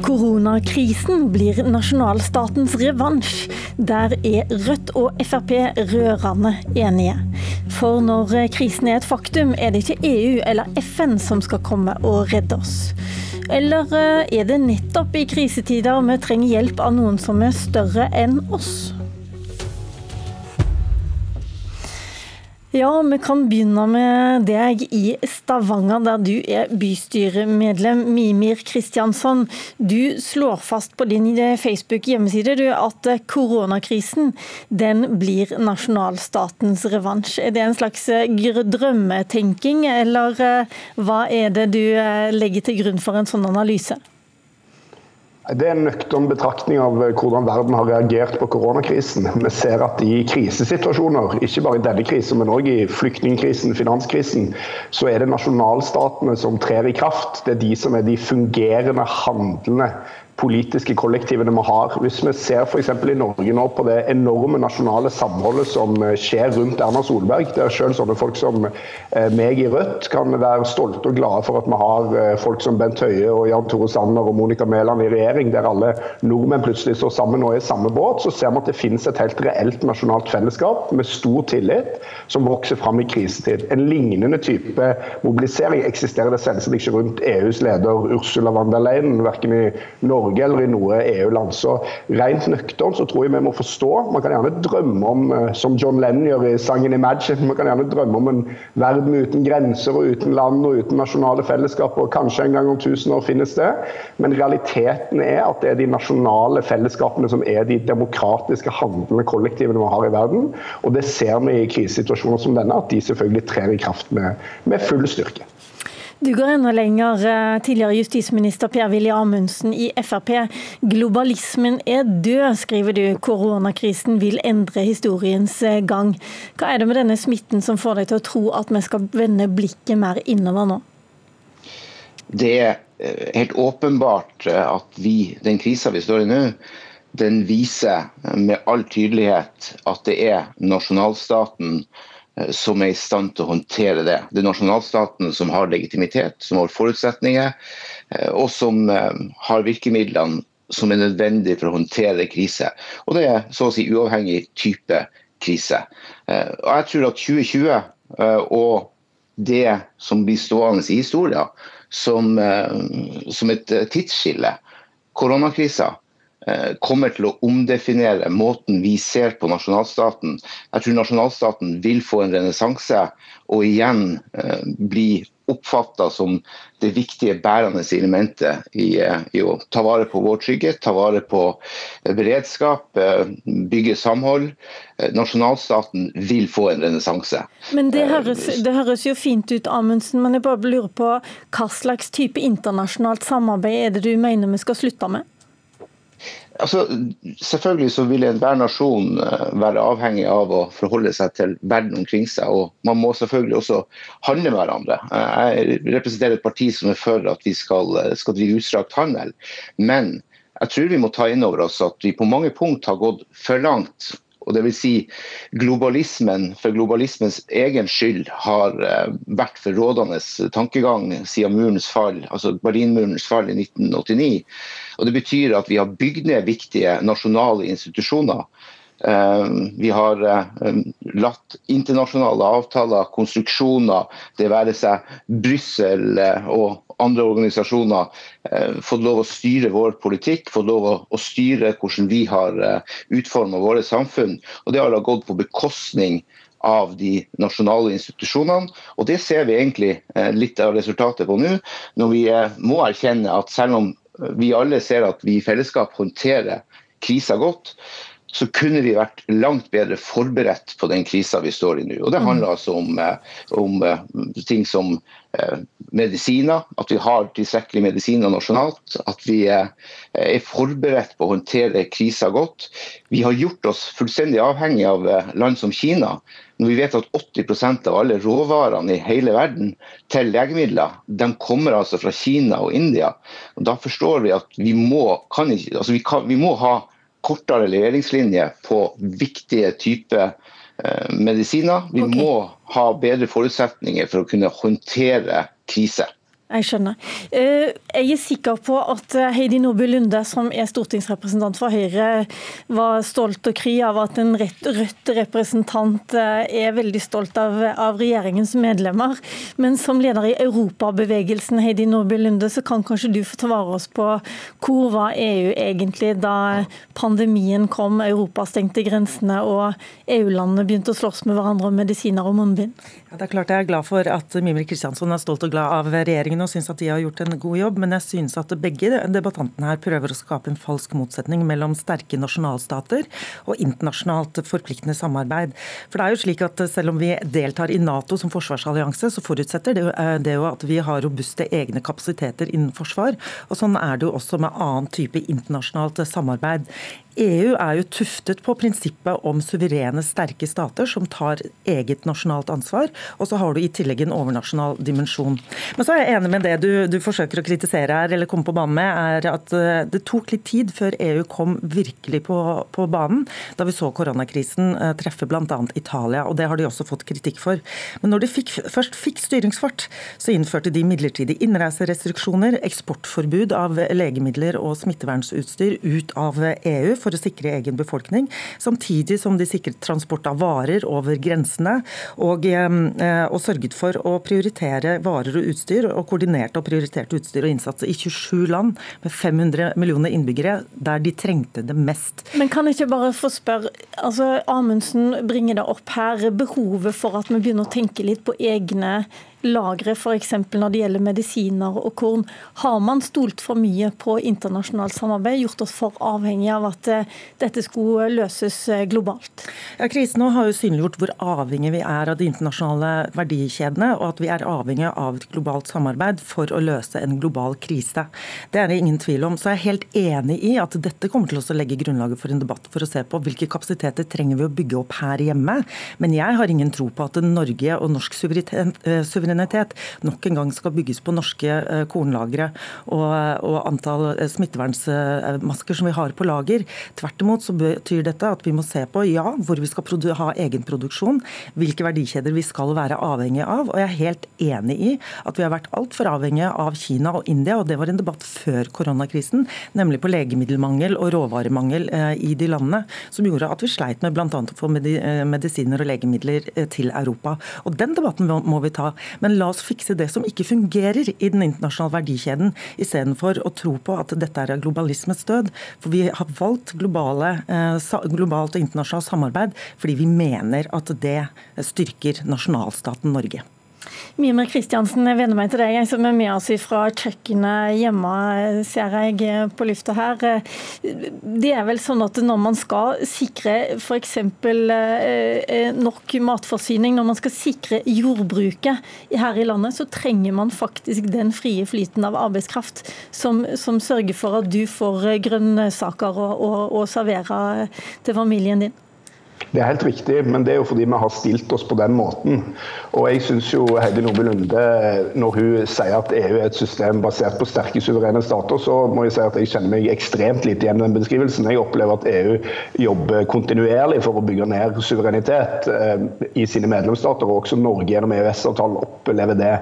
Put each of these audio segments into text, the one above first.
Koronakrisen blir nasjonalstatens revansj. Der er Rødt og Frp rørende enige. For når krisen er et faktum, er det ikke EU eller FN som skal komme og redde oss. Eller er det nettopp i krisetider vi trenger hjelp av noen som er større enn oss? Ja, vi kan begynne med deg i Stavanger, der du er bystyremedlem. Mimir Kristiansson, du slår fast på din Facebook-hjemmeside at koronakrisen den blir nasjonalstatens revansj. Er det en slags drømmetenking, eller eh, hva er det du eh, legger til grunn for en sånn analyse? Det er en nøktern betraktning av eh, hvordan verden har reagert på koronakrisen. Vi ser at i krisesituasjoner, ikke bare i denne krisen, men òg i flyktningkrisen, finanskrisen, så er det nasjonalstatene som trer i kraft. Det er de som er de fungerende, handlende politiske kollektivene vi har. Hvis vi ser f.eks. i Norge nå på det enorme nasjonale samholdet som eh, skjer rundt Erna Solberg, der selv sånne folk som eh, meg i Rødt kan være stolte og glade for at vi har eh, folk som Bent Høie og Jan Tore Sanner og Monica Mæland i regjering, der alle nordmenn plutselig står sammen og er i samme båt, så ser vi at det finnes et helt reelt nasjonalt fellesskap med stor tillit som vokser fram i krisetid. En lignende type mobilisering eksisterer det selvsagt ikke rundt EUs leder Ursula von der Leyen, verken i Norge Norge eller i noe EU-land. Så Rent nøkternt så tror jeg vi må forstå. Man kan gjerne drømme om, eh, som John Lennon gjør i sangen 'Imagine', man kan gjerne drømme om en verden uten grenser og uten land og uten nasjonale fellesskap. og Kanskje en gang om tusen år finnes det. Men realiteten er at det er de nasjonale fellesskapene som er de demokratiske, handlende kollektivene vi har i verden. Og det ser vi i krisesituasjoner som denne, at de selvfølgelig trer i kraft med, med full styrke. Du går enda lenger. Eh, tidligere justisminister Per-Willy Amundsen i Frp. Globalismen er død, skriver du. Koronakrisen vil endre historiens eh, gang. Hva er det med denne smitten som får deg til å tro at vi skal vende blikket mer innover nå? Det er eh, helt åpenbart at vi, den krisa vi står i nå, den viser med all tydelighet at det er nasjonalstaten som er i stand til å håndtere det. Det er nasjonalstaten som har legitimitet, som har forutsetninger, eh, og som eh, har virkemidlene som er nødvendige for å håndtere krise. Og det er så å si uavhengig type krise. Og jeg tror at 2020 og det som blir stående i historien som, som et tidsskille, koronakrisa, Eh, kommer til å omdefinere måten vi ser på nasjonalstaten. Jeg tror nasjonalstaten vil få en renessanse og igjen eh, bli oppfatta som det viktige bærende elementet i, eh, i, å ta vare på vår trygghet, ta vare på beredskap, bygge samhold. Nasjonalstaten vil få en renessanse. Men det høres, det høres, jo fint ut, Amundsen, men jeg bare lurer på hva slags type internasjonalt samarbeid er det du mener vi skal slutte med? Altså, selvfølgelig så vil enhver nasjon eh, være avhengig av å forholde seg til verden omkring seg. og Man må selvfølgelig også handle med hverandre. Jeg representerer et parti som er for at vi skal, eh, skal drive utstrakt handel. Men jeg tror vi må ta inn over oss at vi på mange punkt har gått for langt og vil si globalismen for globalismens egen skyld har eh, vært for rådende tankegang siden murens fall, altså Berlinmurens fall i 1989. Og Det betyr at vi har bygd ned viktige nasjonale institusjoner. Eh, vi har eh, latt internasjonale avtaler, konstruksjoner, det være seg Brussel og andre organisasjoner eh, fått lov å styre vår politikk, fått lov å, styre hvordan vi har eh, utforma våre samfunn. Og det har gått på bekostning av de nasjonale institusjonene. Og det ser vi egentlig eh, litt av resultatet på nå, når vi må erkjenne at selv om vi alle ser at vi i fellesskap håndterer krisa godt, så kunne vi vært langt bedre forberedt på den krisa vi står i nå. Og Det handler altså om, eh, om eh, ting som eh, medisiner, at vi har tilstrekkelig medisiner nasjonalt. At vi er forberedt på å håndtere krisa godt. Vi har gjort oss fullstendig avhengig av land som Kina. Når vi vet at 80% av alle råvarene i hele verden til legemidler de kommer altså fra Kina og India. Og da forstår vi at vi må, ikke, altså vi kan, vi må ha kortere leveringslinje på viktige typer eh, medisiner. Vi okay. må ha bedre forutsetninger for å kunne håndtere krise. Jeg skjønner. Eh, jeg er sikker på at eh, Heidi Nordby Lunde, som er stortingsrepresentant for Høyre, var stolt og kry av at en rødt representant eh, er veldig stolt av, av, regjeringens medlemmer. Men som leder i Europabevegelsen, Heidi Nordby Lunde, så kan kanskje du få svare oss på hvor var EU egentlig da pandemien kom, Europa stengte grensene og EU-landene begynte å slåss med hverandre om medisiner og munnbind? Ja, det er klart Jeg er glad for at Mimir Kristiansson er stolt og glad av regjeringen og syns at de har gjort en god jobb, men jeg syns at begge debattantene her prøver å skape en falsk motsetning mellom sterke nasjonalstater og internasjonalt forpliktende samarbeid. For det er jo slik at Selv om vi deltar i Nato som forsvarsallianse, så forutsetter det, jo, det jo at vi har robuste egne kapasiteter innen forsvar. og Sånn er det jo også med annen type internasjonalt samarbeid. EU er jo tuftet på prinsippet om suverene, sterke stater som tar eget nasjonalt ansvar. Og så har du i tillegg en overnasjonal dimensjon. Men så er jeg enig med det du, du forsøker å kritisere her, eller komme på banen med, er at eh, det tok litt tid før EU kom virkelig på, på banen, da vi så koronakrisen eh, treffe bl.a. Italia. og Det har de også fått kritikk for. Men når de fikk, først fikk styringsfart, så innførte de midlertidige innreiserestriksjoner, eksportforbud av legemidler og smittevernutstyr ut av EU. for for å sikre egen befolkning, samtidig som de sikret transport av varer over grensene, og, eh, og sørget for å prioritere varer og utstyr, og koordinerte og prioriterte utstyr og innsats i 27 land med 500 millioner innbyggere, der de trengte det mest. Men kan jeg ikke bare få spørre, altså Amundsen bringer det opp her, behovet for at vi begynner å tenke litt på egne lagre f.eks. når det gjelder medisiner og korn. Har man stolt for mye på internasjonalt samarbeid, gjort oss for avhengig av at eh, dette skulle løses eh, globalt? Ja, Krisen har jo synliggjort hvor avhengig vi er av de internasjonale verdikjedene, og at vi er avhengig av et globalt samarbeid for å løse en global krise. Det er det ingen tvil om. Så jeg er helt enig i at dette kommer til å legge grunnlaget for en debatt for å se på hvilke kapasiteter trenger vi å bygge opp her hjemme. Men jeg har ingen tro på at Norge og norsk suverenitet eh, suverenitet nok en gang skal bygges på norske eh, kornlagre og, og antall smittevernsmasker smittevernmasker som vi har på lager. Tvert imot så betyr dette at vi må se på ja, hvor vi skal ha egenproduksjon, hvilke verdikjeder vi skal være avhengige av. Og jeg er helt enig i at vi har vært altfor avhengige av Kina og India, og det var en debatt før koronakrisen, nemlig på legemiddelmangel og råvaremangel eh, i de landene, som gjorde at vi sleit med bl.a. å få medisiner og legemidler til Europa. Og Den debatten må vi ta. Men la oss fikse det som ikke fungerer i den internasjonale verdikjeden, istedenfor å tro på at dette er globalismens død. For vi har valgt globale, eh, globalt og internasjonalt samarbeid fordi vi mener at det styrker nasjonalstaten Norge. Mimir Kristiansen, jeg venner meg til deg, som er med oss fra kjøkkenet hjemme, ser jeg på lufta her. Det er vel sånn at når man skal sikre f.eks. Eh, nok matforsyning, når man skal sikre jordbruket her i landet, så trenger man faktisk den frie flyten av arbeidskraft som, som sørger for at du får grønnsaker å servere til familien din. Det er helt riktig, men det er jo fordi vi har stilt oss på den måten. Og jeg syns jo Heidi Nordby Lunde, når hun sier at EU er et system basert på sterke, suverene stater, så må jeg si at jeg kjenner meg ekstremt lite igjen i den beskrivelsen. Jeg opplever at EU jobber kontinuerlig for å bygge ned suverenitet eh, i sine medlemsstater, og også Norge gjennom EØS-avtalen opplever det.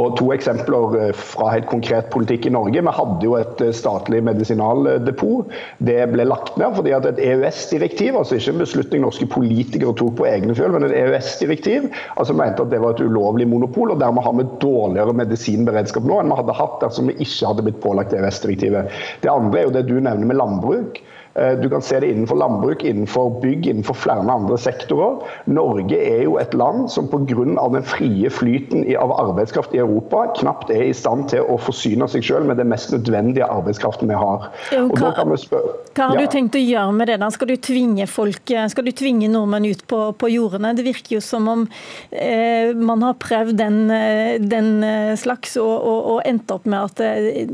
Og To eksempler eh, fra helt konkret politikk i Norge. Vi hadde jo et eh, statlig medisinaldepot. Det ble lagt ned fordi at et EØS-direktiv, altså ikke en beslutning norske norske politikere tok på egne fjøl, men et EØS-direktiv. altså mente at det var et ulovlig monopol, og dermed har vi dårligere medisinberedskap nå enn vi hadde hatt dersom vi ikke hadde blitt pålagt EØS-direktivet. Det andre er jo det du nevner med landbruk. Eh, du kan se det innenfor landbruk, innenfor bygg, innenfor flere andre sektorer. Norge er jo et land som pga. den frie flyten av arbeidskraft i Europa knapt er i stand til å forsyne seg selv med det mest nødvendige arbeidskraften vi har. Jo, hva, hva, har du tenkt å gjøre med det? da? Skal du tvinge folk, skal du tvinge nordmenn ut på, på jordene? Det virker jo som om eh, man har prøvd den, eh, den eh, slags og, og, og, endt opp med at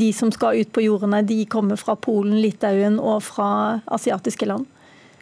de som skal ut på jordene, de kommer fra Polen, Litauen og fra asiatiske land?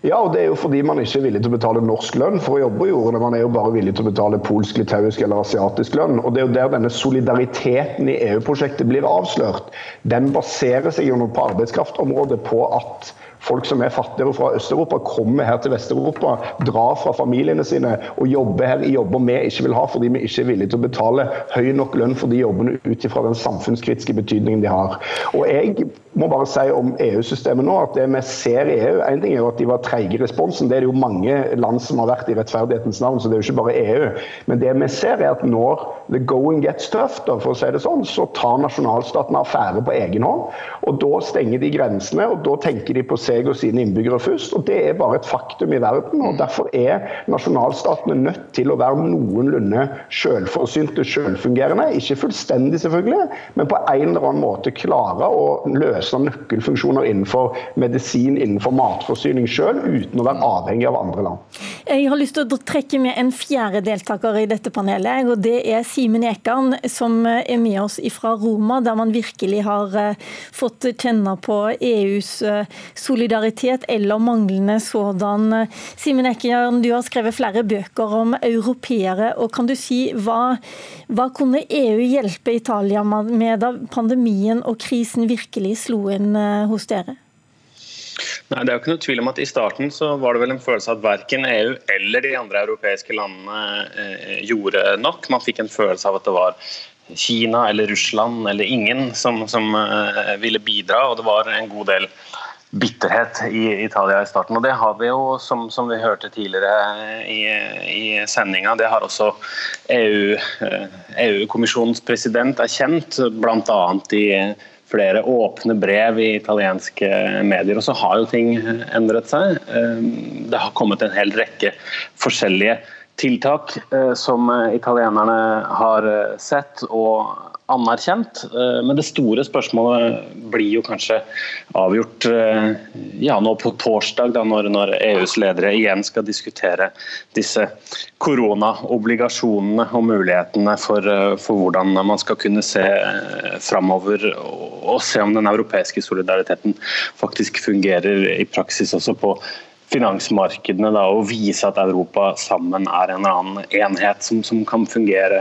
Ja, og det er jo fordi man ikke er villig til å betale norsk lønn for å jobbe i jordene. Man er jo bare villig til å betale polsk, litauisk eller asiatisk lønn. Og det er jo der denne solidariteten i EU-prosjektet blir avslørt. Den baserer seg jo på arbeidskraftområdet på at folk som er fattigere fra Øst-Europa, kommer her til Vest-Europa, drar fra familiene sine og jobber her i jobber vi ikke vil ha, fordi vi ikke er villige til å betale høy nok lønn for de jobbene ut ifra den samfunnskritiske betydningen de har. Og jeg må bare si om EU-systemet nå at det vi ser i EU, en ting er jo at de var treige i responsen. Det er det jo mange land som har vært i rettferdighetens navn, så det er jo ikke bare EU. Men det vi ser er at når the going gets tough, da, for å si det sånn, så tar nasjonalstatene affære på egen hånd. Og da stenger de grensene, og da tenker de på seg og sine innbyggere først. Og det er bare et faktum i verden. og Derfor er nasjonalstatene nødt til å være noenlunde selvforsynte, selvfungerende. Ikke fullstendig, selvfølgelig, men på en eller annen måte klare å løse nøkkelfunksjoner innenfor medisin, innenfor matforsyning sjøl, uten å være avhengig av andre land. Jeg har lyst til å trekke med en fjerde deltaker i dette panelet, og det er Simen Ekan, som er med oss fra Roma, der man virkelig har eh, fått kjenne på EUs eh, solidaritet, eller manglende sådan. Simen Ekkejern, du har skrevet flere bøker om europeere, og kan du si hva, hva kunne EU hjelpe Italia med da pandemien og krisen virkelig slo inn eh, hos dere? Nei, det er jo ikke noe tvil om at I starten så var det vel en følelse at verken EU eller de andre europeiske landene eh, gjorde nok. Man fikk en følelse av at det var Kina eller Russland eller ingen som, som eh, ville bidra. og det var en god del bitterhet i Italia i starten. og Det har vi jo, som, som vi hørte tidligere i, i sendinga, det har også EU-kommisjonens EU president erkjent, bl.a. i flere åpne brev i italienske medier. Og så har jo ting endret seg. Eh, det har kommet en hel rekke forskjellige tiltak eh, som italienerne har sett og anerkjent. Eh, men det store spørsmålet blir jo kanskje avgjort ja, nå på torsdag, da, når, når, EUs ledere igjen skal diskutere disse koronaobligasjonene og mulighetene for, for hvordan man skal kunne se framover og se om den europeiske solidariteten faktisk fungerer i praksis også på finansmarkedene da, og vise at Europa sammen er en eller annen enhet som, som kan fungere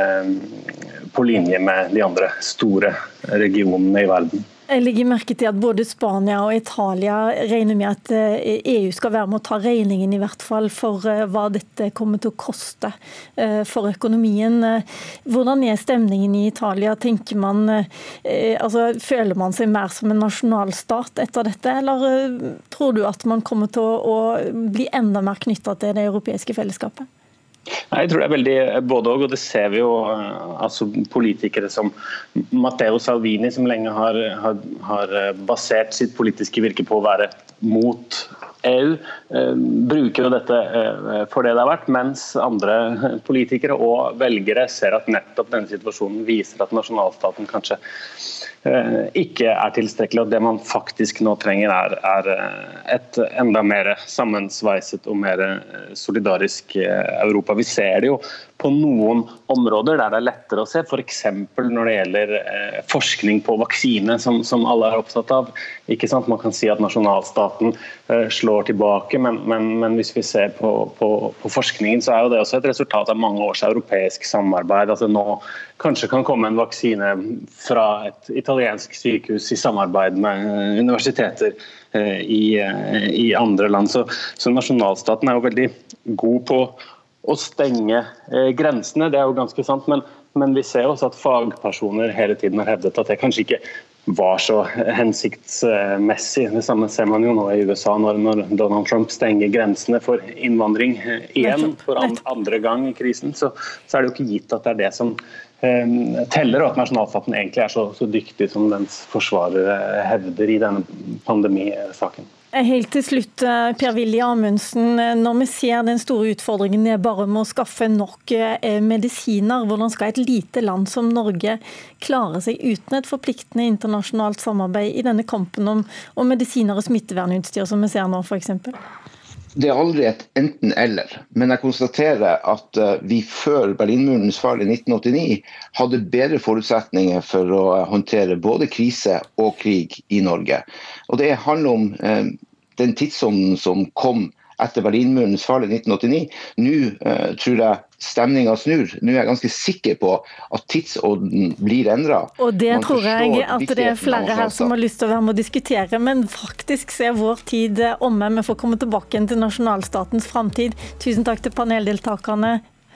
på linje med de andre store regionene i verden. Jeg legger merke til at både Spania og Italia regner med at EU eh, e skal være med å ta regningen i hvert fall for eh, hva dette kommer til å koste eh, for økonomien. Hvordan er stemningen i Italia? Man, altså, føler man seg mer som en nasjonalstat etter dette, eller tror du at man kommer til å bli enda mer knytta til det europeiske fellesskapet? Jeg tror det er veldig både og, og det ser vi jo altså politikere som Matteo Salvini, som lenge har, har, har basert sitt politiske virke på å være mot EU, eh, bruker jo dette eh, for det det har vært, mens andre politikere og velgere ser at nettopp denne situasjonen viser at nasjonalstaten kanskje Eh, ikke er tilstrekkelig. og Det man faktisk nå trenger, er, er et enda mer sammensveiset og mer solidarisk Europa. Vi ser det jo på noen områder der det er lettere å se, f.eks. når det gjelder forskning på vaksine, som, som, alle er opptatt av. Ikke sant? Man kan si at nasjonalstaten eh, slår tilbake, men, men, men, hvis vi ser på, på, på, forskningen, så er jo det også et resultat av mange års europeisk samarbeid. Altså nå kanskje kan komme en vaksine fra et italiensk sykehus i samarbeid med eh, universiteter eh, i, eh, i, andre land. Så, så nasjonalstaten er jo veldig god på å stenge grensene, det er jo ganske sant. Men, men, vi ser også at fagpersoner hele tiden har hevdet at det kanskje ikke var så hensiktsmessig. Det samme ser man jo nå i USA, når, når Donald Trump stenger grensene for innvandring eh, igjen for andre gang i krisen. Så, så, er det jo ikke gitt at det er det som teller, og at nasjonalstaten egentlig er så, så dyktig som dens forsvarere hevder i denne pandemisaken. Helt til slutt, eh, Per-Willy Amundsen. Eh, når vi ser den store utfordringen det er bare med å skaffe nok eh, medisiner, hvordan skal et lite land som Norge klare seg uten et forpliktende internasjonalt samarbeid i denne kampen om, om medisiner og smittevernutstyr, som vi ser nå f.eks.? Det er aldri et enten-eller, men jeg konstaterer at vi før Berlinmurens fall i 1989 hadde bedre forutsetninger for å håndtere både krise og krig i Norge. Og Det handler om den tidsånden som kom etter Berlinmurens fall i 1989. Nå uh, tror jeg stemninga snur. Nå er jeg ganske sikker på at tidsånden blir endra. Og det Man tror jeg at det er flere her som har lyst til å være med å diskutere. Men faktisk så er vår tid omme. Vi får komme tilbake til nasjonalstatens framtid. Tusen takk til paneldeltakerne